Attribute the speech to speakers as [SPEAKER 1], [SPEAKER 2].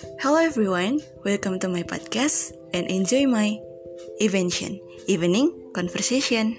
[SPEAKER 1] Hello everyone, welcome to my podcast and enjoy my invention, evening conversation.